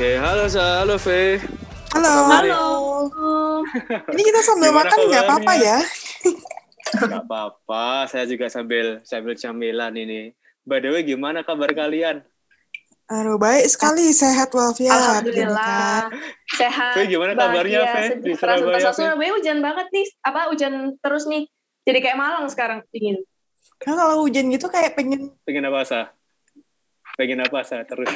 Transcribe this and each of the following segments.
Oke, halo Sa, halo Fe. Halo. Halo. Ini kita sambil Gimana makan nggak apa-apa ya? Gak apa-apa, saya juga sambil sambil camilan ini. By the way, gimana kabar kalian? Aduh, baik sekali, sehat walafiat. kan. Alhamdulillah sehat. Fe, gimana kabarnya, Fe, di. Surabaya, Fe? Surabaya hujan banget nih. Apa hujan terus nih? Jadi kayak Malang sekarang dingin. Karena kalau hujan gitu kayak pengen Pengen apa, Sa? Pengen apa, Sa? Terus.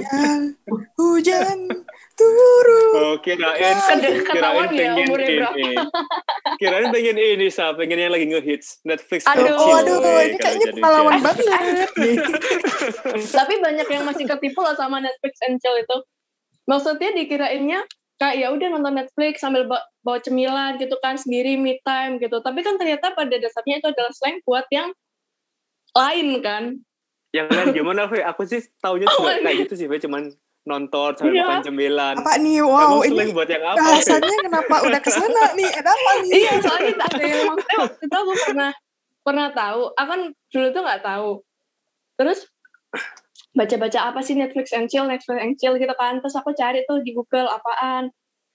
ya, hujan turun. Oh, kirain, Kede- kirain ketahuan ya pengen umurnya berapa. ini. Kirain pengen ini, Sa. Pengen yang lagi ngehits. Netflix Aduh, and Oh, chill, aduh, ini kayaknya jadi pengalaman banget. Tapi banyak yang masih ketipu loh sama Netflix and chill itu. Maksudnya dikirainnya kayak ya udah nonton Netflix sambil ba- bawa cemilan gitu kan sendiri me time gitu. Tapi kan ternyata pada dasarnya itu adalah slang buat yang lain kan. Yang lain gimana, Fe? Aku sih taunya Oh juga my kayak gitu sih, Fe. Cuman nonton sambil Iya. makan cemilan. Apa nih? Wow, slang ini buat yang apa, Fe? bahasannya kenapa udah ke sana nih? Ada apa nih? iya soalnya tak ada yang maksudnya waktu itu aku pernah pernah tahu aku kan dulu tuh nggak tahu terus baca-baca apa sih Netflix and chill Netflix and chill gitu kan terus aku cari tuh di Google apaan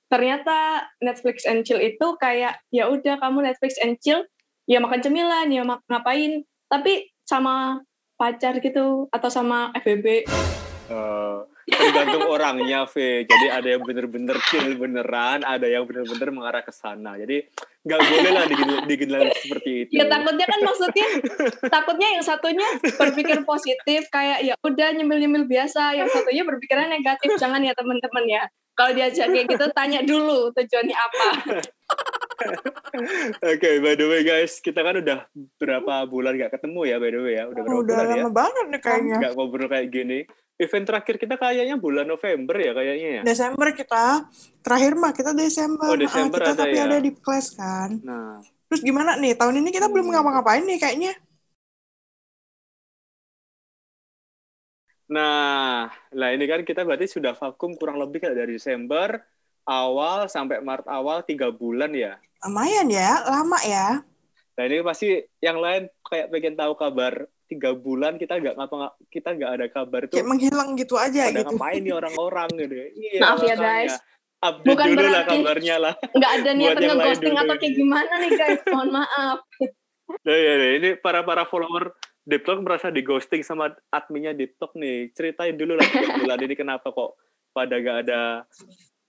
ternyata Netflix and chill itu kayak ya udah kamu Netflix and chill ya makan cemilan ya mak- ngapain tapi sama pacar gitu atau sama FBB Eh, tergantung orangnya, V. Jadi ada yang bener-bener chill beneran, ada yang bener-bener mengarah ke sana. Jadi nggak boleh lah digilaan seperti itu. Ya takutnya kan maksudnya takutnya yang satunya berpikir positif kayak ya udah nyemil-nyemil biasa, yang satunya berpikiran negatif. Jangan ya teman-teman ya. Kalau diajak kayak gitu tanya dulu tujuannya apa. Oke, by the way guys, kita kan udah berapa bulan nggak ketemu ya, by the way ya. Udah berapa Udah bulan ya? lama banget nih kayaknya. Nggak ngobrol kayak gini. Event terakhir kita kayaknya bulan November ya kayaknya ya. Desember kita, terakhir mah kita Desember. Oh, Ah, Desember kita ada tapi ya. ada di kelas kan. Nah, Terus gimana nih? Tahun ini kita belum ngapa-ngapain nih kayaknya. nah, lah ini kan kita berarti sudah vakum kurang lebih kayak dari Desember awal sampai Maret awal tiga bulan ya. Lumayan ya, lama ya. Nah ini pasti yang lain kayak pengen tahu kabar tiga bulan kita nggak ngapa kita nggak ada kabar itu Kayak menghilang gitu aja pada gitu. ngapain nih orang-orang gitu. Iya, Maaf ya, makanya. guys. Update Bukan dulu lah berarti- kabarnya lah. Nggak ada niatan lain ngeghosting atau kayak ini. gimana nih guys. Mohon maaf. Nah, ya, ya. ini para para follower Deep Talk merasa di ghosting sama adminnya Deep Talk nih. Ceritain dulu lah tiga bulan ini kenapa kok pada gak ada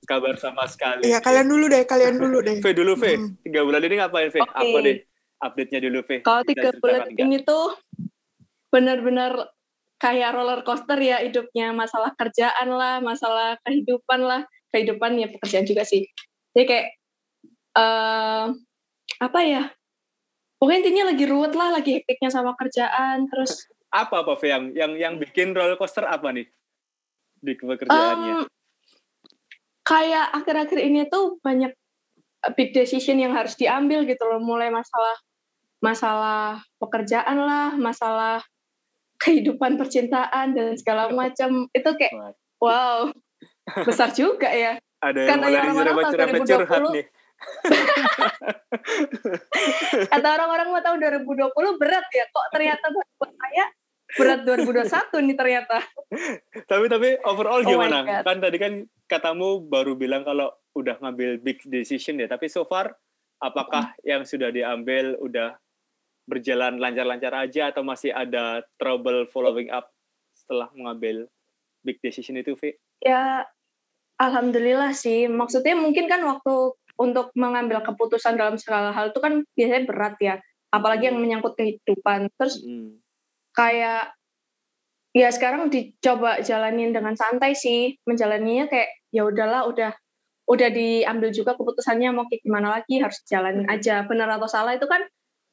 kabar sama sekali. Iya, kalian dulu deh, kalian dulu deh. V dulu V. Hmm. Tiga bulan ini ngapain V? Oke. Apa deh? Update-nya dulu V. Kalau tiga bulan ini tuh benar-benar kayak roller coaster ya hidupnya. Masalah kerjaan lah, masalah kehidupan lah. Kehidupan ya pekerjaan juga sih. Jadi kayak eh apa ya? Pokoknya intinya lagi ruwet lah, lagi hektiknya sama kerjaan. Terus Apa apa V yang yang yang bikin roller coaster apa nih di pekerjaannya? em, kayak akhir-akhir ini tuh banyak eh, big decision yang harus diambil gitu loh. Mulai masalah masalah pekerjaan lah, masalah kehidupan percintaan dan segala macam. Itu kayak wow besar juga ya. ada yang katanya mulai orang-orang tahun cerewet-cerewet curhat 2020. nih. Kata orang-orang mau tahun 2020 berat ya. Kok ternyata buat saya berat 2021 nih ternyata. Tapi tapi overall Oh gimana? Kan tadi kan katamu baru bilang kalau udah ngambil big decision ya. Tapi so far apakah yang sudah diambil udah berjalan lancar-lancar aja atau masih ada trouble following up setelah mengambil big decision itu, Vi? Ya, alhamdulillah sih. Maksudnya mungkin kan waktu untuk mengambil keputusan dalam segala hal itu kan biasanya berat ya. Apalagi yang menyangkut kehidupan. Terus Mm. kayak ya sekarang dicoba jalanin dengan santai sih. Menjalaninya kayak ya udahlah, udah udah diambil juga keputusannya mau kayak gimana lagi harus jalanin aja. Benar atau salah itu kan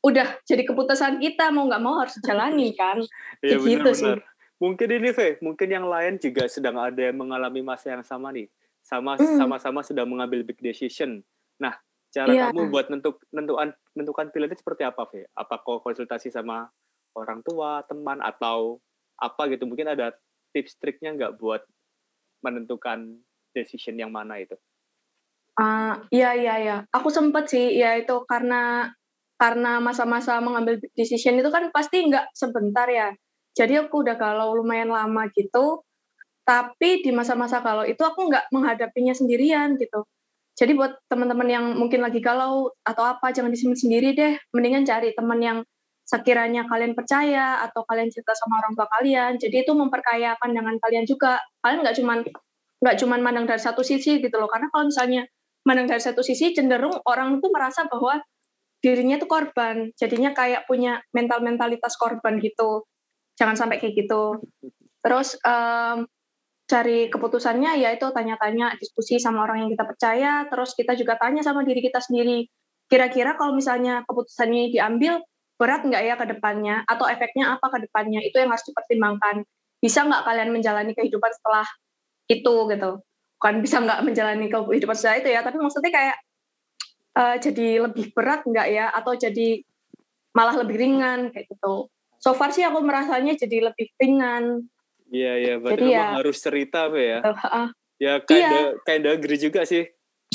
udah jadi keputusan kita mau nggak mau harus jalani kan. Kayak gitu sih. benar-benar. Mungkin ini, V, mungkin yang lain juga sedang ada yang mengalami masa yang sama nih. Sama Hmm. sama-sama sudah mengambil big decision. Nah, cara Iya. kamu buat nentuk, nentukan menentukan pilihannya seperti apa, V? Apakah konsultasi sama orang tua, teman atau apa gitu? Mungkin ada tips triknya nggak buat menentukan decision yang mana itu? Ah, iya iya iya. Aku sempet sih, ya itu karena karena masa-masa mengambil decision itu kan pasti nggak sebentar ya. Jadi aku udah galau lumayan lama gitu. tapi di masa-masa kalau itu aku nggak menghadapinya sendirian gitu jadi buat teman-teman yang mungkin lagi galau atau apa jangan disimpan sendiri deh mendingan cari teman yang sekiranya kalian percaya atau kalian cerita sama orang tua kalian jadi itu memperkaya pandangan kalian juga. Kalian nggak cuman nggak cuman mandang dari satu sisi gitu loh. Karena kalau misalnya mandang dari satu sisi cenderung orang itu merasa bahwa dirinya itu korban. Jadinya kayak punya mental mentalitas korban gitu. Jangan sampai kayak gitu. Terus um, cari keputusannya ya itu tanya-tanya diskusi sama orang yang kita percaya. Terus kita juga tanya sama diri kita sendiri. Kira-kira kalau misalnya keputusannya diambil berat nggak ya ke depannya? Atau efeknya apa ke depannya? Itu yang harus dipertimbangkan. Bisa nggak kalian menjalani kehidupan setelah itu gitu? Bukan bisa nggak menjalani kehidupan setelah itu ya tapi maksudnya kayak uh, jadi lebih berat nggak ya? Atau jadi malah lebih ringan kayak gitu. So far sih aku merasanya jadi lebih ringan. Iya iya berarti jadi ya, harus cerita apa ya. Uh, uh, ya kayak iya. kayak agree juga sih.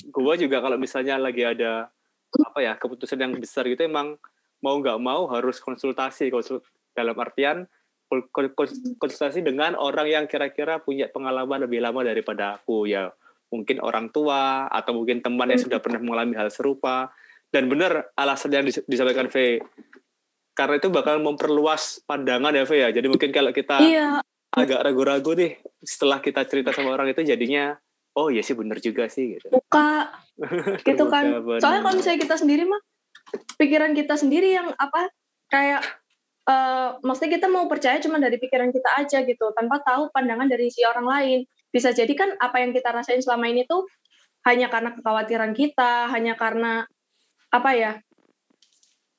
Gua juga kalau misalnya lagi ada apa ya keputusan yang besar gitu emang mau nggak mau harus konsultasi. Konsul dalam artian konsultasi dengan orang yang kira-kira punya pengalaman lebih lama daripada aku. Ya mungkin orang tua atau mungkin teman yang sudah pernah mengalami hal serupa. Dan benar alasan yang disampaikan V karena itu bakal memperluas pandangan ya V ya. Jadi mungkin kalau kita iya. agak ragu-ragu nih setelah kita cerita sama orang itu jadinya oh iya sih benar juga sih gitu. Buka gitu kan. soalnya kalau misalnya kita sendiri mah pikiran kita sendiri yang apa kayak uh, maksudnya kita mau percaya cuma dari pikiran kita aja gitu tanpa tahu pandangan dari si orang lain. Bisa jadi kan apa yang kita rasain selama ini tuh hanya karena kekhawatiran kita hanya karena apa ya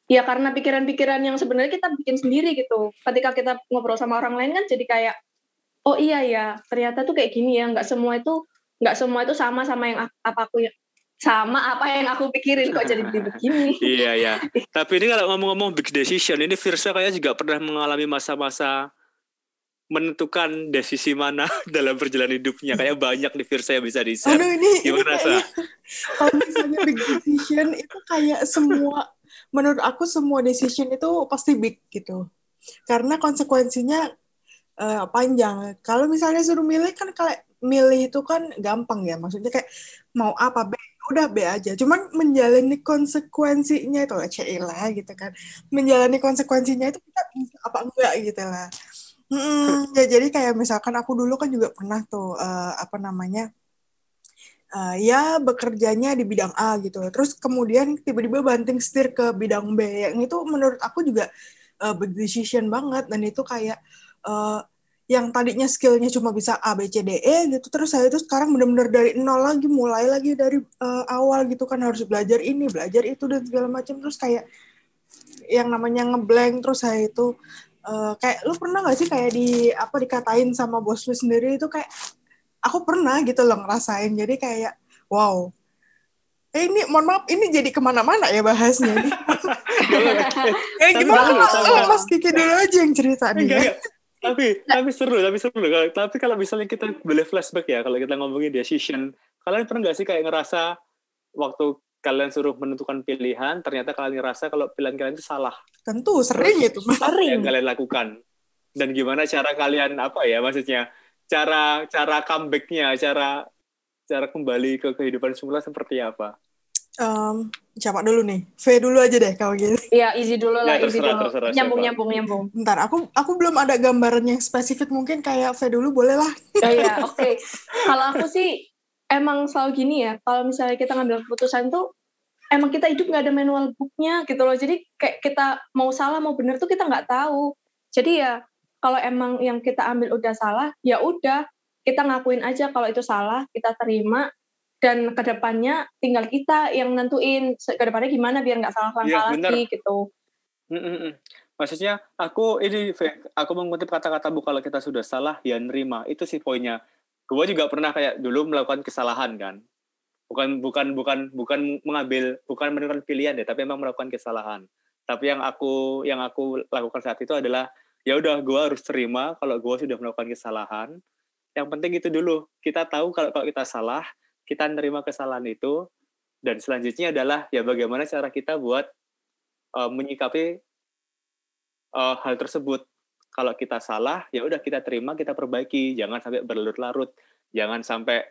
ya karena pikiran-pikiran yang sebenarnya kita bikin sendiri gitu. Ketika kita ngobrol sama orang lain kan jadi kayak oh iya ya ternyata tuh kayak gini ya nggak semua itu nggak semua itu sama sama yang apa aku sama apa yang aku pikirin kok jadi begini. iya ya. Tapi ini kalau ngomong-ngomong big decision, ini Virsa kayak juga pernah mengalami masa-masa menentukan desisi mana dalam perjalanan hidupnya. Kayak banyak di Virsa yang bisa di-share. Aduh, ini, Gimana, ini Kalau misalnya big decision itu kayak semua, menurut aku semua decision itu pasti big gitu. Karena konsekuensinya uh, panjang. Kalau misalnya suruh milih kan kayak milih itu kan gampang ya. Maksudnya kayak mau apa B udah B aja. Cuman menjalani konsekuensinya itu lah lah gitu kan. Menjalani konsekuensinya itu kita apa enggak gitu lah. Hmm, ya jadi kayak misalkan aku dulu kan juga pernah tuh uh, apa namanya uh, ya bekerjanya di bidang A gitu. Terus kemudian tiba-tiba banting setir ke bidang B. Yang itu menurut aku juga uh, decision banget dan itu kayak uh, yang tadinya skillnya cuma bisa A B C D E gitu terus saya itu sekarang benar-benar dari nol lagi mulai lagi dari uh, awal gitu kan harus belajar ini belajar itu dan segala macam terus kayak yang namanya ngeblank terus saya itu uh, kayak lu pernah gak sih kayak di apa dikatain sama bos lu sendiri itu kayak aku pernah gitu loh ngerasain. Jadi kayak wow. Eh ini mohon maaf ini jadi ke mana-mana ya bahasnya ini eh gimana mas Kiki dulu aja yang cerita nih tapi tapi seru tapi seru. Tapi kalau misalnya kita boleh flashback ya kalau kita ngomongin decision kalian pernah nggak sih kayak ngerasa waktu kalian suruh menentukan pilihan ternyata kalian ngerasa kalau pilihan kalian itu salah? Tentu sering itu sering yang kalian lakukan? Dan gimana cara kalian apa ya maksudnya cara cara comebacknya cara cara kembali ke kehidupan semula seperti apa um, siapa dulu nih? V dulu aja deh kalau gitu. Iya, easy dulu lah, ya, easy dulu. Terserah, nyambung, nyambung, nyambung. Bentar, aku aku belum ada gambaran yang spesifik mungkin kayak V dulu boleh lah. Oh iya, oke. Okay. Kalau aku sih emang selalu gini ya, kalau misalnya kita ngambil keputusan tuh emang kita hidup nggak ada manual booknya gitu loh. Jadi kayak kita mau salah mau benar tuh kita nggak tahu. Jadi ya kalau emang yang kita ambil udah salah, ya udah kita ngakuin aja kalau itu salah, kita terima, dan ke depannya tinggal kita yang nentuin ke depannya gimana biar nggak salah langkah ya, lagi gitu. Maksudnya aku ini aku mengutip kata-kata bu kalau kita sudah salah ya nerima itu sih poinnya. Gue juga pernah kayak dulu melakukan kesalahan kan. Bukan bukan bukan bukan mengambil bukan menentukan pilihan deh, tapi memang melakukan kesalahan. Tapi yang aku yang aku lakukan saat itu adalah ya udah gue harus terima kalau gue sudah melakukan kesalahan. Yang penting itu dulu kita tahu kalau kalau kita salah kita menerima kesalahan itu dan selanjutnya adalah ya bagaimana cara kita buat uh, menyikapi uh, hal tersebut. Kalau kita salah ya udah kita terima kita perbaiki. Jangan sampai berlarut-larut. Jangan sampai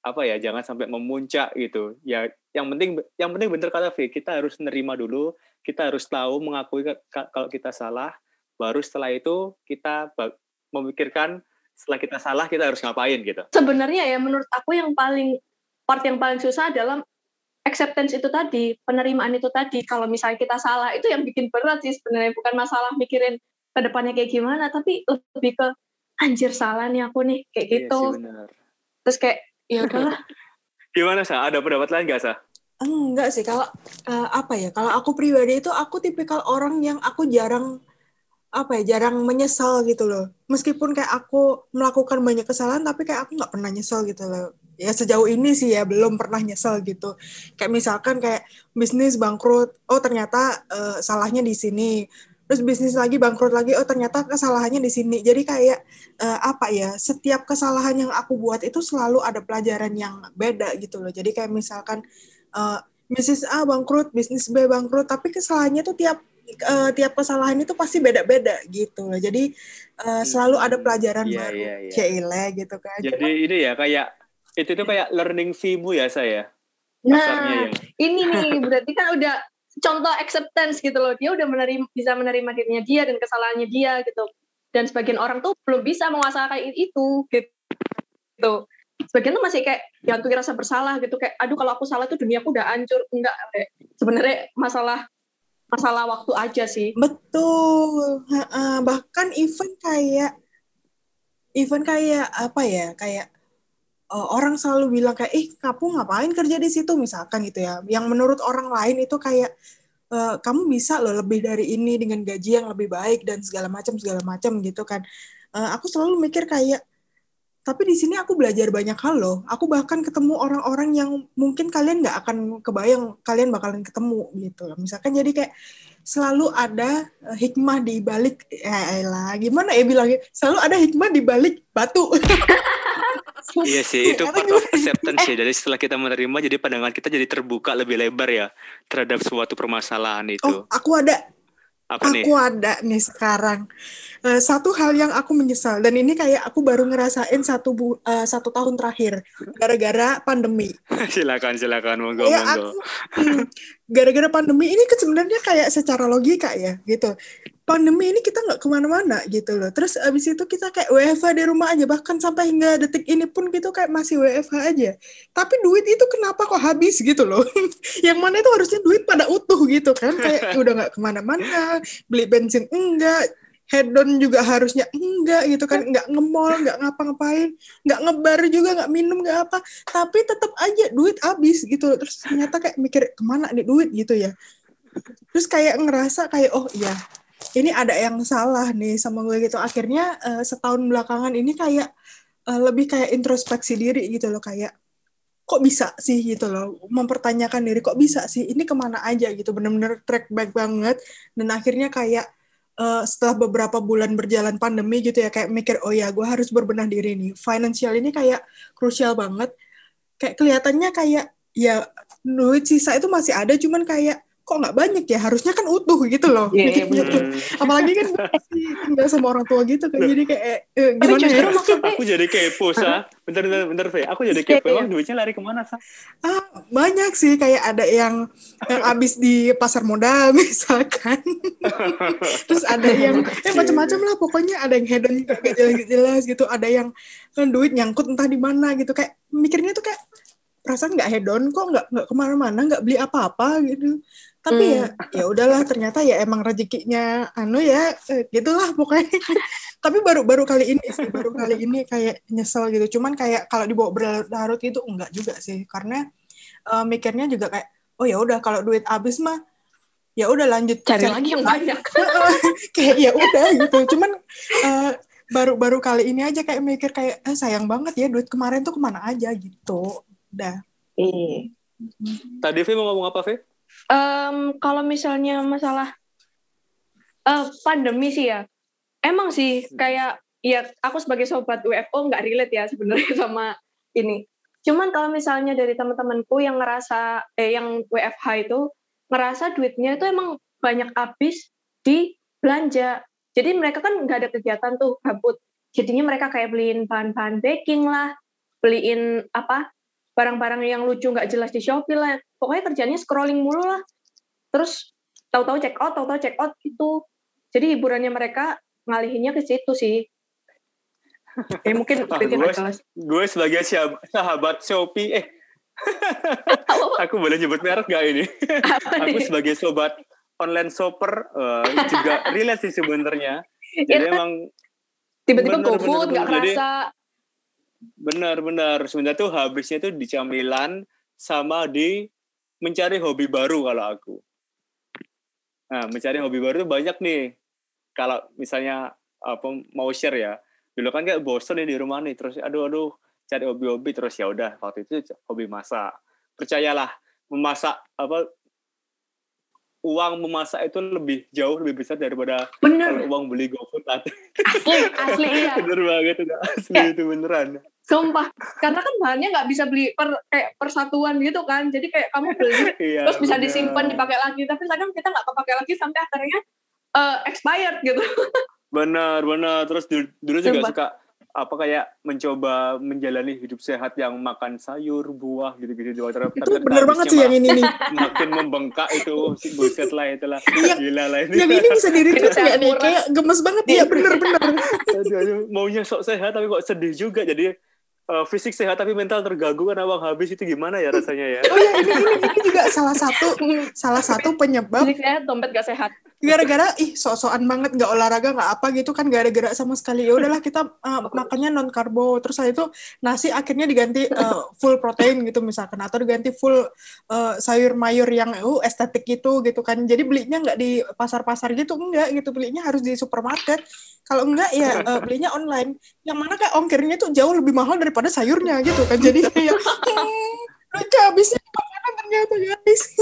apa ya jangan sampai memuncak gitu. Ya yang penting yang penting bener kata V kita harus nerima dulu kita harus tahu mengakui kalau kita salah. Baru setelah itu kita memikirkan setelah kita salah kita harus ngapain gitu. Sebenarnya ya menurut aku yang paling part yang paling susah adalah acceptance itu tadi penerimaan itu tadi. Kalau misalnya kita salah itu yang bikin berat sih sebenarnya. Bukan masalah mikirin ke depannya kayak gimana tapi lebih ke anjir salah nih aku nih kayak iya gitu. sih, bener. terus kayak ya udahlah. Gimana sah ada pendapat lain gak sah enggak sih. Kalau uh, apa ya? Kalau aku pribadi itu aku tipikal orang yang aku jarang apa ya jarang menyesal gitu loh. Meskipun kayak aku melakukan banyak kesalahan tapi kayak aku nggak pernah nyesal gitu loh ya sejauh ini sih ya belum pernah nyesel gitu. Kayak misalkan kayak bisnis bangkrut oh ternyata uh, salahnya di sini. Terus bisnis lagi bangkrut lagi oh ternyata kesalahannya di sini. Jadi kayak uh, apa ya setiap kesalahan yang aku buat itu selalu ada pelajaran yang beda gitu loh. Jadi kayak misalkan uh, bisnis A bangkrut bisnis B bangkrut tapi kesalahannya tuh tiap uh, tiap kesalahan itu pasti beda-beda gitu loh. Jadi uh, selalu ada pelajaran yeah, baru yeah, yeah. Cile gitu kan. Jadi Cuma, ini ya kayak itu tuh kayak learning fee-mu ya saya nah ya. ini nih berarti kan udah contoh acceptance gitu loh. Dia udah menerima bisa menerima dirinya dia dan kesalahannya dia gitu. Dan sebagian orang tuh belum bisa menguasakan itu gitu. Sebagian tuh masih kayak jantungin rasa bersalah gitu. Kayak aduh kalau aku salah tuh dunia aku udah hancur. Enggak sebenarnya masalah masalah waktu aja sih. Betul. Bahkan even kayak even kayak apa ya kayak uh, orang selalu bilang kayak, eh kamu ngapain kerja di situ misalkan gitu ya. Yang menurut orang lain itu kayak uh, kamu bisa loh lebih dari ini dengan gaji yang lebih baik dan segala macam segala macam gitu kan. Uh, aku selalu mikir kayak tapi di sini aku belajar banyak hal loh. Aku bahkan ketemu orang-orang yang mungkin kalian nggak akan kebayang kalian bakalan ketemu gitu. Misalkan jadi kayak selalu ada hikmah di balik ya lah gimana ya bilangnya selalu ada hikmah di balik batu iya sih itu part of acceptance ya jadi setelah kita menerima jadi pandangan kita jadi terbuka lebih lebar ya terhadap suatu permasalahan itu. Oh aku ada. Apa aku nih? ada nih sekarang. Uh, satu hal yang aku menyesal dan ini kayak aku baru ngerasain satu bu, uh, satu tahun terakhir gara-gara pandemi. Silakan silakan. Monggo ya, monggo. hmm, gara-gara pandemi. Ini kan sebenarnya kayak secara logika ya gitu pandemi ini kita nggak ke mana-mana gitu loh. Terus abis itu kita kayak WFH di rumah aja. Bahkan sampai hingga detik ini pun gitu kayak masih WFH aja. Tapi duit itu kenapa kok habis gitu loh. Yang mana itu harusnya duit pada utuh gitu kan. Kayak udah nggak ke mana-mana. Beli bensin enggak. Hedon juga harusnya enggak gitu kan. Nggak ngemol, nggak ngapa-ngapain. Nggak ngebar juga, nggak minum, nggak apa. Tapi tetap aja duit habis gitu loh. Terus ternyata kayak mikir ke mana nih duit gitu ya. Terus kayak ngerasa kayak oh iya ini ada yang salah nih sama gue gitu. Akhirnya uh, setahun belakangan ini kayak uh, lebih kayak introspeksi diri gitu loh kayak kok bisa sih? gitu loh. Mempertanyakan diri kok bisa sih? Ini ke mana aja? gitu. Bener-bener track back banget. Dan akhirnya kayak uh, setelah beberapa bulan berjalan pandemi gitu ya kayak mikir oh ya gue harus berbenah diri nih. Financial ini kayak krusial banget. Kayak kelihatannya kayak ya duit sisa itu masih ada cuman kayak kok nggak banyak ya? Harusnya kan utuh gitu loh. Yeah, yeah, gitu. apalagi kan tinggal sama orang tua gitu kan jadi kayak eh, gimana ya? aku jadi kepo sa. Bentar bentar bentar Fe. aku jadi kepo. Iya, emang iya. duitnya lari ke mana sa? Ah, banyak sih. Kayak ada yang yang habis di pasar modal misalkan. Terus ada yang eh macam-macam lah. Pokoknya ada yang hedon gak jelas jelas gitu. Ada yang kan duit nyangkut entah di mana gitu. Kayak mikirnya tuh kayak perasaan nggak hedon kok nggak nggak ke mana-mana nggak beli apa-apa gitu tapi ya, hmm. ya ya udahlah ternyata ya emang rezekinya anu ya eh, gitulah pokoknya. Tapi baru baru kali ini sih baru kali ini kayak nyesel gitu. Cuman kayak kalau dibawa berlarut gitu enggak juga sih. Karena uh, mikirnya juga kayak oh ya udah kalau duit habis mah ya udah lanjut cari lagi yang banyak. Kayak ya udah gitu. Cuman uh, baru baru kali ini aja kayak mikir kayak eh, sayang banget ya duit kemarin tuh ke mana aja? Gitu. Udah. Eh. tadi Vi mau ngomong apa Vi Um, kalau misalnya masalah uh, pandemi sih ya, emang sih kayak ya aku sebagai sobat UFO nggak relate ya sebenarnya sama ini. Cuman kalau misalnya dari teman-temanku yang ngerasa eh yang WFH itu ngerasa duitnya itu emang banyak habis di belanja. Jadi mereka kan nggak ada kegiatan tuh gabut. Jadinya mereka kayak beliin bahan-bahan baking lah, beliin apa barang-barang yang lucu nggak jelas di Shopee lah. Pokoknya kerjanya scrolling mulu lah. Terus tahu-tahu check out, tahu-tahu check out gitu. Jadi hiburannya mereka ngalihinnya ke situ sih. Eh mungkin Ah, gue, gue sebagai sahabat Shopee, eh aku boleh nyebut merek gak ini? Aku sebagai sobat online shopper eh, juga relate sih sebenarnya. Jadi Ya kan? emang Tiba-tiba GoFood nggak. Jadi- kerasa. Benar-benar sebenarnya tuh habisnya tuh di camilan sama di mencari hobi baru kalau aku. Nah, mencari hobi baru tuh banyak nih. Kalau misalnya apa mau share ya. Dulu kan kayak bosen nih di rumah nih terus aduh aduh cari hobi-hobi terus ya udah waktu itu hobi masak. Percayalah, memasak apa uang memasak itu lebih jauh lebih besar daripada Bener, kalau uang beli GoFood asli, asli iya. bener banget itu asli Ya. itu beneran. Sumpah. Karena kan bahannya nggak bisa beli per kayak persatuan gitu kan. Jadi kayak kamu beli Iya, terus bisa bener. disimpan dipakai lagi. Tapi kadang kita nggak kepake lagi sampai akhirnya eh, expired gitu. Benar, benar. Terus dulu, dulu juga Sumpah. suka apa kayak mencoba menjalani hidup sehat yang makan sayur, buah gitu-gitu di water. Itu bener banget sih yang ini nih. Makin membengkak itu si buset lah itulah. Iya. Gila lah ini. Yang ini bisa diri Hidup nggak nih? Kayak gemes banget ya, bener-bener. aduh, maunya sok sehat tapi kok sedih juga. Jadi eh, fisik sehat tapi mental terganggu karena uang habis itu gimana ya rasanya ya? Oh ya, ini, ini, ini juga salah satu salah satu penyebab Fisik sehat, dompet gak sehat. Gara-gara ih sok-sokan banget nggak olahraga nggak apa gitu kan nggak ada gerak sama sekali. Ya udahlah kita uh, makannya non karbo terus saya itu nasi akhirnya diganti uh, full protein gitu misalkan. Atau diganti full uh, sayur mayur yang uh, estetik gitu gitu kan. Jadi belinya nggak di pasar-pasar gitu enggak gitu. Belinya harus di supermarket. Kalau enggak ya uh, belinya online. Yang mana kayak ongkirnya tuh jauh lebih mahal daripada sayurnya gitu kan. Jadi kayak hmm, lucu habisnya makanan ternyata guys?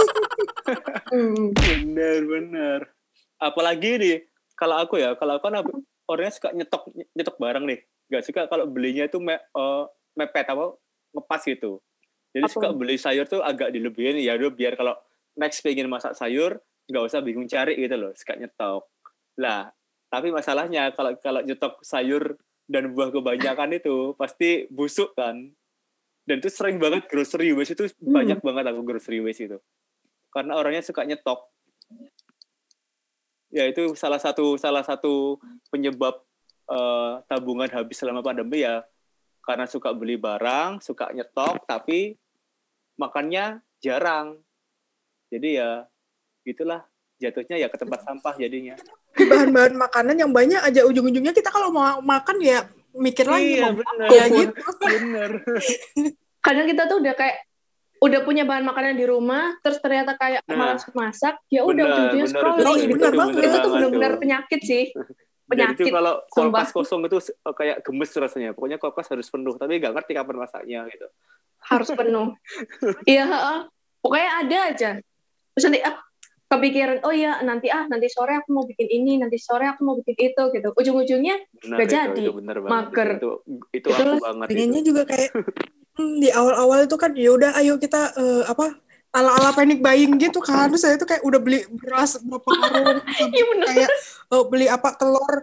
Hmm. Bener, bener. Apalagi nih, kalau aku ya, kalau aku kan orangnya suka nyetok nyetok barang nih. Gak suka kalau belinya itu me, eh, mepet apa ngepas gitu. Jadi Apa? suka beli sayur tuh agak dilebihin ya udah biar kalau next pengen masak sayur nggak usah bingung cari gitu loh, suka nyetok. Lah, tapi masalahnya kalau kalau nyetok sayur dan buah kebanyakan itu pasti busuk kan. Dan itu sering banget grocery waste itu banyak banget aku grocery waste itu. Karena orangnya suka nyetok ya itu salah satu salah satu penyebab eh, tabungan habis selama pandemi ya karena suka beli barang suka nyetok tapi makannya jarang. Jadi ya itulah jatuhnya ya ke tempat sampah jadinya. Bahan-bahan makanan yang banyak aja ujung-ujungnya kita kalau mau makan ya mikir lagi iya mau benar ya gitu. Benar Kadang kita tuh udah kayak udah punya bahan makanan di rumah, terus ternyata kayak Nah. malas masak, ya udah ujung-ujungnya scrolling. itu gitu. benar banget. Itu tuh banget benar-benar penyakit sih. Dan itu Penyakit. kalau kulkas kosong itu eh, kayak gemes rasanya pokoknya kulkas harus penuh tapi nggak ngerti kapan masaknya gitu harus penuh. Iya, heeh. pokoknya ada aja. Terus nanti ah, kepikiran, oh iya nanti ah nanti sore aku mau bikin ini, nanti sore aku mau bikin itu gitu. Ujung-ujungnya Nggak itu, jadi. itu benar banget Mager. itu itu, itu aku banget itu. pengennya juga kayak di awal-awal itu kan ya udah ayo kita eh, apa ala-ala panic buying gitu kan. Terus saya tuh kayak udah beli beras berapa karung Iya, kayak eh, beli apa telur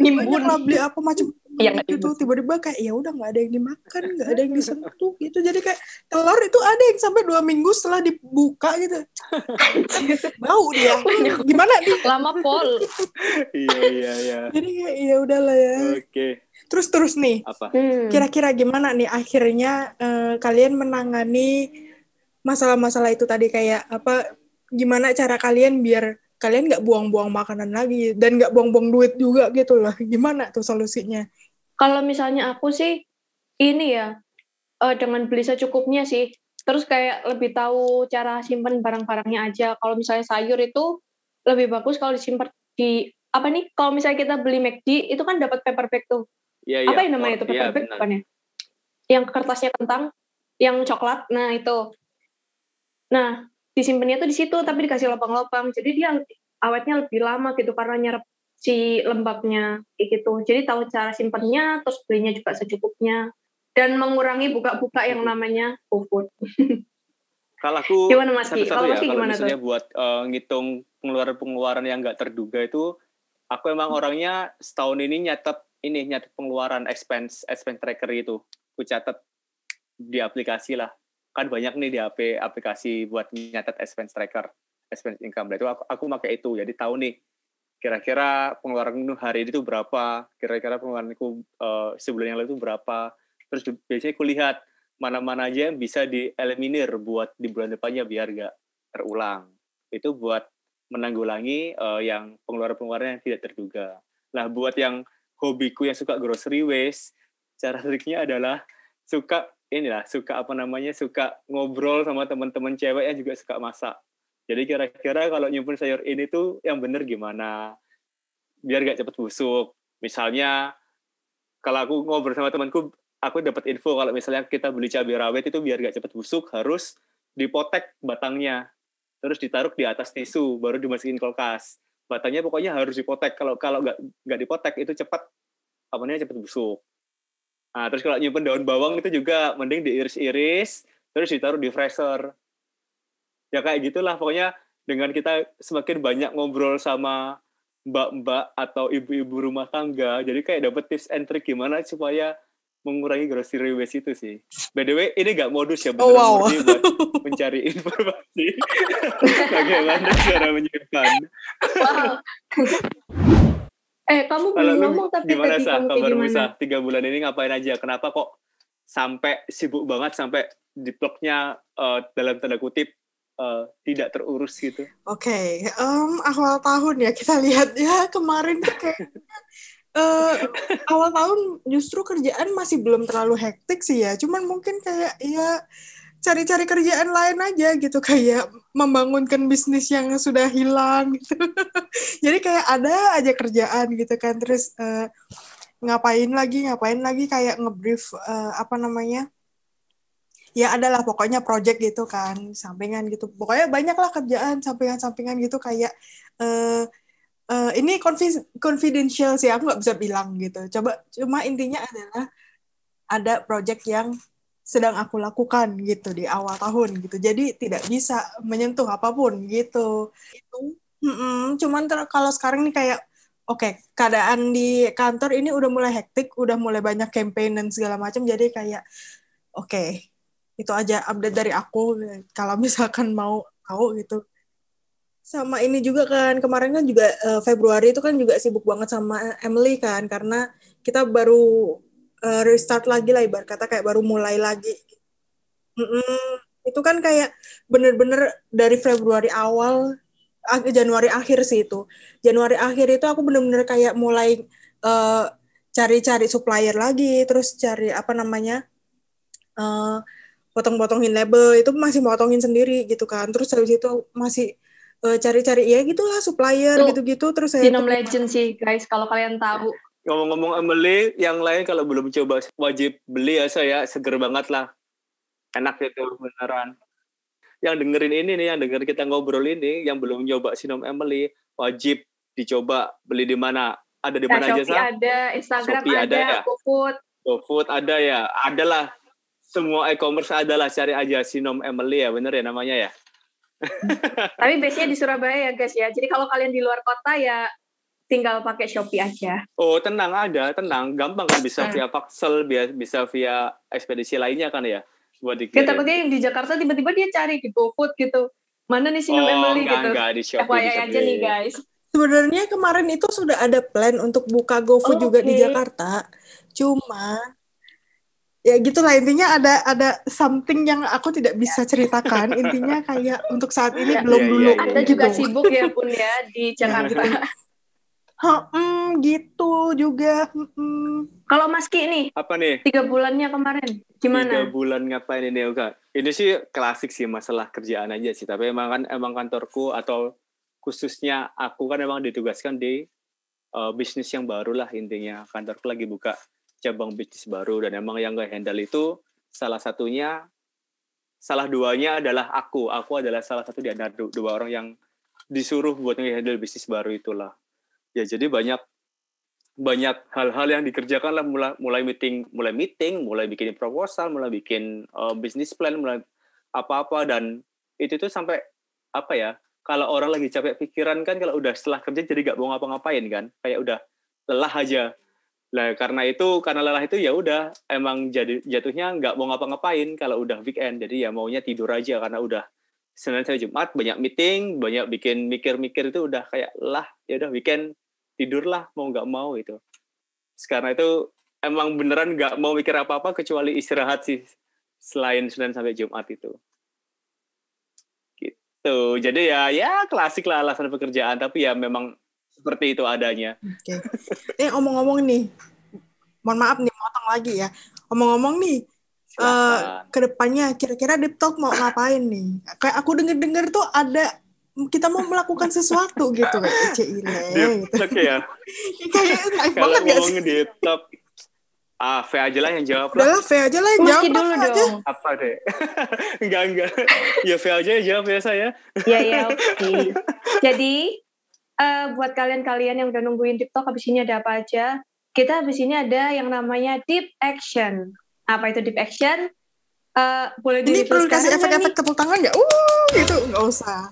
nimbun. lah beli apa macam Iya, nggak gitu tiba-tiba kayak ya udah nggak ada yang dimakan nggak ada yang disentuh gitu. Jadi kayak telur itu ada yang sampai dua minggu setelah dibuka gitu. Bau dia. Gimana nih? Lama pol. iya iya iya. Jadi kayak ya udahlah ya. Oke. Terus terus nih apa? Hmm. kira-kira gimana nih akhirnya eh, kalian menangani masalah-masalah itu tadi? Kayak apa gimana cara kalian biar kalian nggak buang-buang makanan lagi dan nggak buang-buang duit juga gitu lah gimana tuh solusinya Kalau misalnya aku sih ini ya eh, dengan beli secukupnya sih. Terus kayak lebih tahu cara simpen barang-barangnya aja. Kalau misalnya sayur itu lebih bagus kalau disimpan di apa nih? Kalau misalnya kita beli McD itu kan dapat paper bag tuh. Iya, apa iya. yang namanya itu paper bag benar. bukan ya? Yang kertasnya kentang, yang coklat. Nah itu. Nah disimpannya tuh di situ tapi dikasih lubang-lubang. Jadi dia awetnya lebih lama gitu karena nyerap si lembabnya kayak gitu. Jadi tahu cara simpannya, terus belinya juga secukupnya dan mengurangi buka-buka yang namanya GoFood. Kalau aku Gimana, Mas Ki? satu-satu Kalau ya, Mas gimana misalnya buat eh, ngitung pengeluaran-pengeluaran yang nggak terduga itu aku emang orangnya setahun ini nyatet ini nyatet pengeluaran expense expense tracker itu aku catat di aplikasi lah kan banyak nih di HP aplikasi buat nyatet expense tracker expense income. Itu aku aku pakai itu. Jadi tahu nih kira-kira pengeluaran hari ini tuh berapa kira-kira pengeluaranku uh, sebulan yang lalu itu berapa. Terus biasanya aku lihat mana-mana aja yang bisa dieliminir buat di bulan depannya biar gak terulang. Itu buat menanggulangi uh, yang pengeluaran-pengeluaran yang tidak terduga. Nah, buat yang hobiku yang suka grocery waste, cara triknya adalah suka inilah, suka apa namanya, suka ngobrol sama teman-teman cewek yang juga suka masak. Jadi kira-kira kalau nyimpen sayur ini tuh yang bener gimana? Biar gak cepet busuk. Misalnya, kalau aku ngobrol sama temanku, aku dapat info kalau misalnya kita beli cabai rawit itu biar gak cepet busuk harus dipotek batangnya terus ditaruh di atas tisu baru dimasukin kulkas batangnya pokoknya harus dipotek kalau kalau nggak nggak dipotek itu cepat apa namanya cepat busuk nah terus kalau nyimpen daun bawang itu juga mending diiris-iris terus ditaruh di freezer ya kayak gitulah pokoknya dengan kita semakin banyak ngobrol sama mbak-mbak atau ibu-ibu rumah tangga jadi kayak dapet tips and trick gimana supaya mengurangi grocery waste itu sih. By the way, ini gak modus ya, oh, wow. buat mencari informasi bagaimana cara menyimpan. Wow. Eh, kamu belum ngomong tapi gimana tadi sah, kamu kabar gimana? Musa? Tiga bulan ini ngapain aja? Kenapa kok sampai sibuk banget sampai di blognya uh, dalam tanda kutip uh, tidak terurus gitu? Oke, okay. um, awal tahun ya kita lihat ya kemarin kayak uh, awal tahun justru kerjaan masih belum terlalu hektik sih ya. Cuman mungkin kayak ya cari-cari kerjaan lain aja gitu kayak membangunkan bisnis yang sudah hilang gitu. Jadi kayak ada aja kerjaan gitu kan terus uh, ngapain lagi ngapain lagi kayak ngebrief uh, apa namanya ya adalah pokoknya project gitu kan sampingan gitu pokoknya banyak lah kerjaan sampingan-sampingan gitu kayak uh, uh, ini confidential sih aku nggak bisa bilang gitu coba cuma intinya adalah ada project yang sedang aku lakukan gitu di awal tahun gitu. Jadi tidak bisa menyentuh apa pun gitu. Itu mm -mm, cuman kalau sekarang nih kayak oke okay, keadaan di kantor ini udah mulai hektik udah mulai banyak campaign dan segala macam. Jadi kayak oke okay, itu aja update dari aku. Kalau misalkan mau tahu gitu. Sama ini juga kan kemarin kan juga uh, Februari itu kan juga sibuk banget sama Emily kan. Karena kita baru uh, restart lagi lah ibarat kata kayak baru mulai lagi mm -mm. itu kan kayak bener-bener dari Februari awal Januari akhir sih itu Januari akhir itu aku bener-bener kayak mulai uh, cari-cari supplier lagi terus cari apa namanya uh, potong-potongin label itu masih potongin sendiri gitu kan terus habis itu masih uh, cari-cari ya gitulah supplier gitu-gitu terus saya Sinom Legend sih guys kalau kalian tahu. Ngomong-ngomong Emily, yang lain kalau belum coba wajib beli ya saya seger banget lah. Enak itu beneran. Yang dengerin ini nih, yang denger kita ngobrol ini, yang belum nyoba Sinom Emily, wajib dicoba beli di mana? Ada di mana nah, aja, Shopee ada, Instagram Shopee ada, ada ya? GoFood. GoFood ada ya, adalah semua e-commerce adalah cari aja Sinom Emily ya, bener ya namanya ya? Tapi biasanya di Surabaya ya guys ya. Jadi kalau kalian di luar kota ya tinggal pakai Shopee aja. Oh tenang ada, tenang, gampang kan bisa hmm. via Paxel, bisa via ekspedisi lainnya kan ya buat dikirim. Ya, takutnya yang di Jakarta tiba-tiba dia cari di GoFood gitu. Mana nih si oh, Emily enggak, gitu. Enggak, di Shopee, FYI aja nih guys. Sebenarnya kemarin itu sudah ada plan untuk buka GoFood oh, juga okay. di Jakarta. Cuma ya gitulah intinya ada ada something yang aku tidak bisa ceritakan intinya kayak untuk saat ini ya, belum ya, dulu ya, anda juga sibuk ya pun ya di Jakarta Hmm, gitu juga. Hmm. Kalau Mas Ki nih, apa nih? Tiga bulannya kemarin, gimana? Tiga bulan ngapain ini Oga? Ini sih klasik sih masalah kerjaan aja sih. Tapi emang kan emang kantorku atau khususnya aku kan emang ditugaskan di uh, bisnis yang baru lah intinya. Kantorku lagi buka cabang bisnis baru dan emang yang gak handle itu salah satunya salah duanya adalah aku aku adalah salah satu di antara dua orang yang disuruh buat handle bisnis baru itulah ya jadi banyak banyak hal-hal yang dikerjakan lah. Mulai mulai meeting mulai meeting mulai bikin proposal mulai bikin uh, bisnis plan mulai apa-apa. Dan itu tuh sampai apa ya kalau orang lagi capek pikiran kan kalau udah setelah kerja jadi nggak mau ngapa-ngapain kan. Kayak udah lelah aja. Lah karena itu karena lelah itu ya udah emang jadi jatuhnya nggak mau ngapa-ngapain kalau udah weekend. Jadi ya maunya tidur aja karena udah Senin sampai Jumat banyak meeting banyak bikin mikir-mikir itu udah kayak lah ya udah weekend tidurlah mau nggak mau itu sekarang itu emang beneran nggak mau mikir apa-apa kecuali istirahat sih selain Senin sampai Jumat itu gitu jadi ya ya klasik lah alasan pekerjaan tapi ya memang seperti itu adanya. Oke. Okay. Eh ngomong-ngomong nih, mohon maaf nih motong lagi ya. Ngomong-ngomong nih, uh, eh, ke depannya kira-kira Deep Talk mau ngapain nih? Kayak aku denger-denger tuh ada kita mau melakukan sesuatu gitu kayak Cile gitu. Oke ya. kayak naik banget ya sih? Deep Talk Ah, V aja lah yang jawab lah. Udah V aja lah yang jawab. dulu dong. Aja. Apa deh? enggak, enggak. Ya V aja yang jawab ya saya. Iya, iya, oke. Okay. Jadi, uh, buat kalian-kalian yang udah nungguin Deep Talk habis ini ada apa aja? Kita habis ini ada yang namanya Deep Action. Apa itu Deep Action? Uh, boleh Ini perlu kasih efek-efek tepuk tangan nggak? Uh, gitu nggak usah.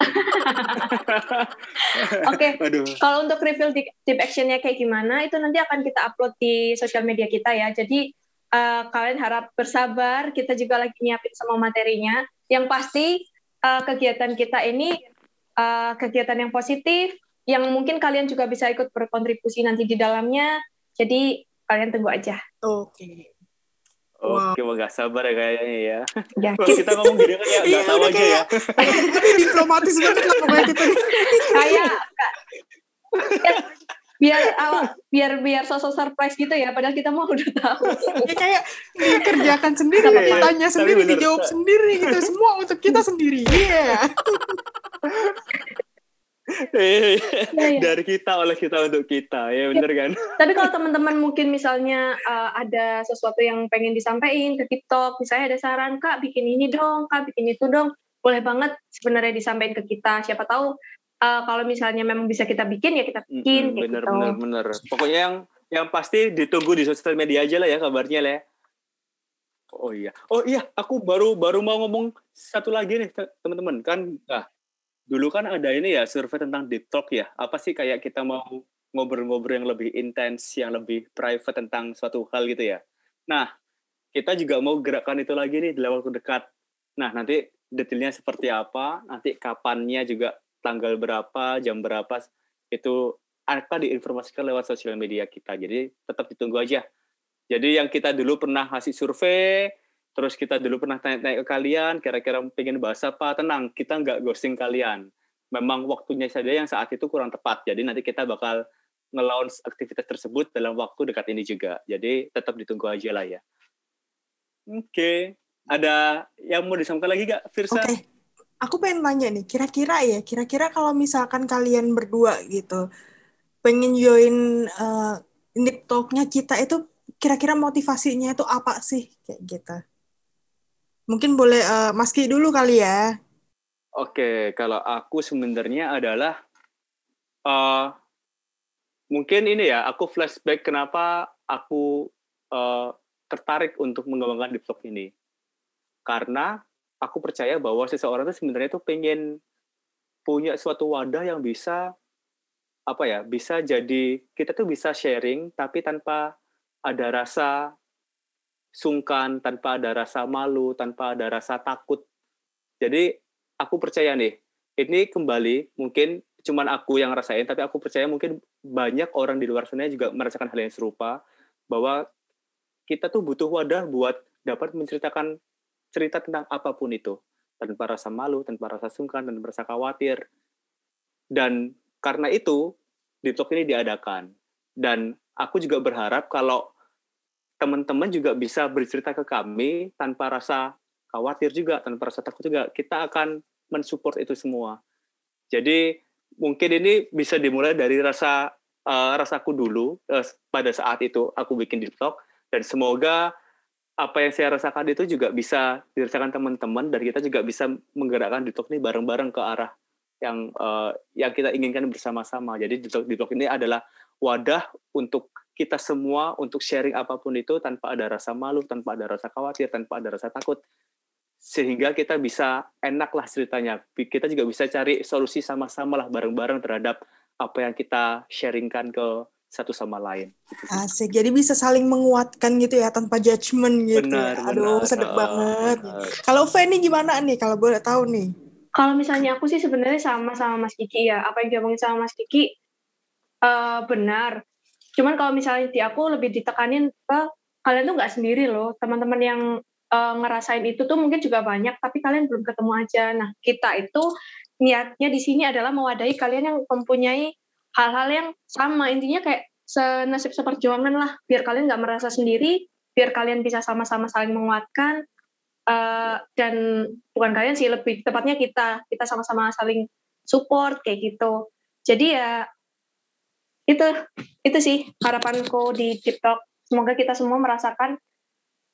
Oke, okay. kalau untuk reveal deep, deep actionnya kayak gimana itu nanti akan kita upload di sosial media kita ya. Jadi uh, kalian harap bersabar, kita juga lagi nyiapin semua materinya. Yang pasti uh, kegiatan kita ini uh, kegiatan yang positif yang mungkin kalian juga bisa ikut berkontribusi nanti di dalamnya. Jadi kalian tunggu aja. Oke. Okay. Oke, wow. gak sabar ya kayaknya ya. ya Kalau kita ngomong gini kan ya, gak tahu aja ya. diplomatis banget lah pokoknya kita. Kayak, biar awal biar biar sosok surprise gitu ya padahal kita mau udah tahu ya kayak dikerjakan sendiri ya, ditanya sendiri dijawab sendiri gitu semua untuk kita sendiri iya yeah. ya, ya. dari kita oleh kita untuk kita ya benar kan tapi kalau teman-teman mungkin misalnya uh, ada sesuatu yang pengen disampaikan ke TikTok misalnya ada saran kak bikin ini dong kak bikin itu dong boleh banget sebenarnya disampaikan ke kita siapa tahu uh, kalau misalnya memang bisa kita bikin ya kita bikin. Mm-hmm, bener gitu. bener bener. Pokoknya yang yang pasti ditunggu di sosial media aja lah ya kabarnya lah. Ya. Oh iya, oh iya, aku baru baru mau ngomong satu lagi nih teman-teman kan. Nah, dulu kan ada ini ya survei tentang deep talk ya. Apa sih kayak kita mau ngobrol-ngobrol yang lebih intens, yang lebih private tentang suatu hal gitu ya. Nah, kita juga mau gerakan itu lagi nih dalam waktu dekat. Nah, nanti detailnya seperti apa, nanti kapannya juga tanggal berapa, jam berapa itu akan diinformasikan lewat sosial media kita. Jadi tetap ditunggu aja. Jadi yang kita dulu pernah ngasih survei, terus kita dulu pernah tanya-tanya ke kalian, kira-kira pengen bahas apa, tenang, kita nggak ghosting kalian. Memang waktunya saja yang saat itu kurang tepat. Jadi nanti kita bakal nge aktivitas tersebut dalam waktu dekat ini juga. Jadi tetap ditunggu aja lah ya. Oke. Okay. Ada yang mau disampaikan lagi gak, Firsa? Oke. Okay aku pengen nanya nih, kira-kira ya, kira-kira kalau misalkan kalian berdua gitu, pengen join uh, Nip Talk-nya kita itu, kira-kira motivasinya itu apa sih? Kayak gitu. Mungkin boleh uh, Mas Ki dulu kali ya. Oke, kalau aku sebenarnya adalah uh, mungkin ini ya, aku flashback kenapa aku uh, tertarik untuk mengembangkan Deep ini. Karena aku percaya bahwa seseorang itu sebenarnya itu pengen punya suatu wadah yang bisa apa ya bisa jadi kita tuh bisa sharing tapi tanpa ada rasa sungkan tanpa ada rasa malu tanpa ada rasa takut jadi aku percaya nih ini kembali mungkin cuman aku yang rasain tapi aku percaya mungkin banyak orang di luar sana juga merasakan hal yang serupa bahwa kita tuh butuh wadah buat dapat menceritakan cerita tentang apa pun itu tanpa rasa malu, tanpa rasa sungkan, dan rasa khawatir. Dan karena itu, Deep ini diadakan. Dan aku juga berharap kalau teman-teman juga bisa bercerita ke kami tanpa rasa khawatir juga, tanpa rasa takut juga. Kita akan mensupport itu semua. Jadi mungkin ini bisa dimulai dari rasa uh, rasaku dulu uh, pada saat itu aku bikin Deep dan semoga apa yang saya rasakan itu juga bisa dirasakan teman-teman dan kita juga bisa menggerakkan Ditok ini bareng-bareng ke arah yang uh, yang kita inginkan bersama-sama. Jadi Ditok ini adalah wadah untuk kita semua untuk sharing apa pun itu tanpa ada rasa malu, tanpa ada rasa khawatir, tanpa ada rasa takut. sehingga kita bisa enak lah ceritanya. Kita juga bisa cari solusi sama-sama lah bareng-bareng terhadap apa yang kita sharingkan ke satu sama lain. Gitu Asik, jadi bisa saling menguatkan gitu ya tanpa judgement gitu. Benar, ya. Aduh, benar. sedep Uh, banget. benar. Kalau Fanny gimana nih kalau boleh tahu nih? Kalau misalnya aku sih sebenarnya sama sama Mas Kiki ya. Apa yang diomongin sama Mas Kiki eh, benar. Cuman kalau misalnya di aku lebih ditekanin ke kalian tuh nggak sendiri loh. Teman-teman yang eh, ngerasain itu tuh mungkin juga banyak, tapi kalian belum ketemu aja. Nah, kita itu niatnya di sini adalah mewadahi kalian yang mempunyai hal-hal yang sama. Intinya kayak senasib seperjuangan lah. Biar kalian nggak merasa sendiri, biar kalian bisa sama-sama saling menguatkan. Eh, dan bukan kalian sih lebih tepatnya kita kita sama-sama saling support kayak gitu jadi ya itu itu sih harapanku di TikTok semoga kita semua merasakan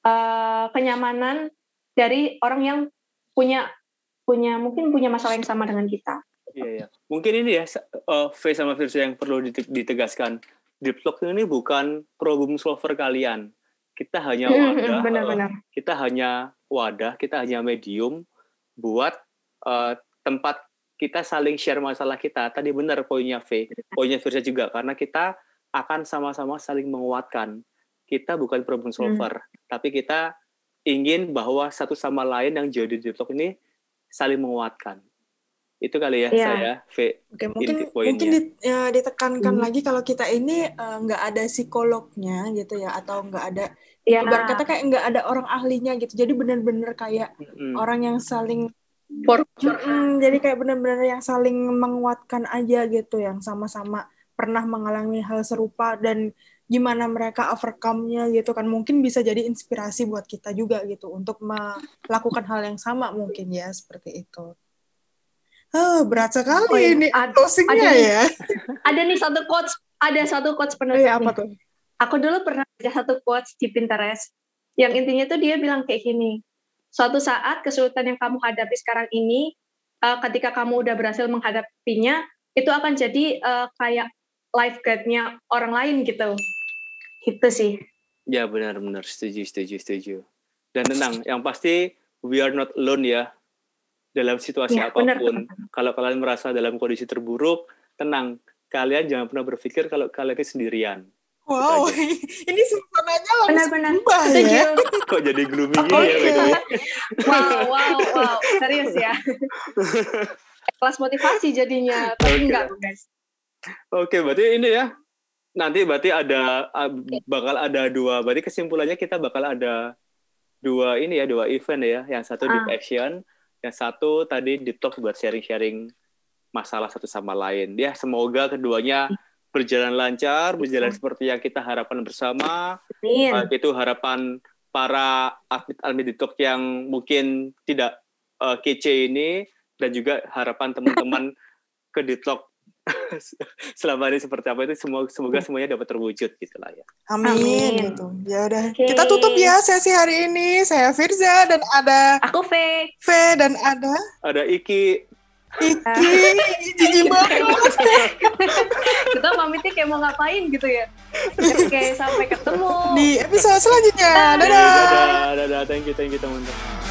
eh, kenyamanan dari orang yang punya punya mungkin punya masalah yang sama dengan kita Iya, iya. Mungkin ini ya, uh, V sama Virsa yang perlu dite- ditegaskan. Deep Talk ini bukan problem solver kalian. Kita hanya wadah, uh, benar-benar kita hanya wadah, kita hanya medium buat uh, tempat kita saling share masalah kita. Tadi benar poinnya V, poinnya Virsa juga karena kita akan sama-sama saling menguatkan. Kita bukan problem solver, tapi kita ingin bahwa satu sama lain yang jadi Talk ini saling menguatkan. Itu kali ya Iya. saya V. Oke, mungkin mungkin di- ya, ditekankan Hmm. lagi kalau kita ini eh, nggak ada psikolognya gitu ya atau nggak ada ya ibarat kata kayak nggak ada orang ahlinya gitu. Jadi benar-benar kayak Mm-mm. orang yang saling for, Mm, jadi kayak benar-benar yang saling menguatkan aja gitu yang sama-sama pernah mengalami hal serupa dan gimana mereka overcome-nya gitu kan mungkin bisa jadi inspirasi buat kita juga gitu untuk melakukan hal yang sama mungkin ya seperti itu. Oh, berat sekali Oh, iya. ini closingnya ya. ada nih satu quotes ada satu quotes penutup Eh, apa tuh? aku dulu pernah baca satu quotes di Pinterest yang intinya tuh dia bilang kayak gini suatu saat kesulitan yang kamu hadapi sekarang ini eh, ketika kamu udah berhasil menghadapinya itu akan jadi eh, kayak life guide-nya orang lain gitu gitu sih Ya benar-benar setuju, setuju, setuju. Dan tenang, yang pasti we are not alone ya dalam situasi Ya, benar, apa pun. Kalau kalian merasa dalam kondisi terburuk, tenang. Kalian jangan pernah berpikir kalau kalian ini sendirian. Wow, ini suasananya langsung benar-benar berubah ya. Kok jadi gloomy Oh, gini ya? the way? wow wow wow serius ya kelas motivasi jadinya tapi Oke. enggak guys Oke, berarti ini ya. Nanti berarti ada ah, bakal ada dua. Berarti kesimpulannya kita bakal ada dua ini ya, dua event ya. Yang satu deep Ah. action, yang satu tadi deep talk buat sharing-sharing masalah satu sama lain. Ya, semoga keduanya berjalan lancar, berjalan seperti yang kita harapkan bersama. Amin. Baik itu harapan para atlet-atlet deep talk yang mungkin tidak eh, kece ini dan juga harapan teman-teman ke talk selama ini seperti apa itu semoga semoga semuanya dapat terwujud gitu lah ya. Amin, Amin. gitu. Ya udah, Oke. kita tutup ya sesi hari ini. Saya Firza dan ada aku fake V dan ada Ada Iki, Iki. Jijik banget. kita pamitnya kayak mau ngapain gitu ya oke sampai ketemu Di episode selanjutnya. Dadah. dadah, dadah, thank you, thank you teman-teman.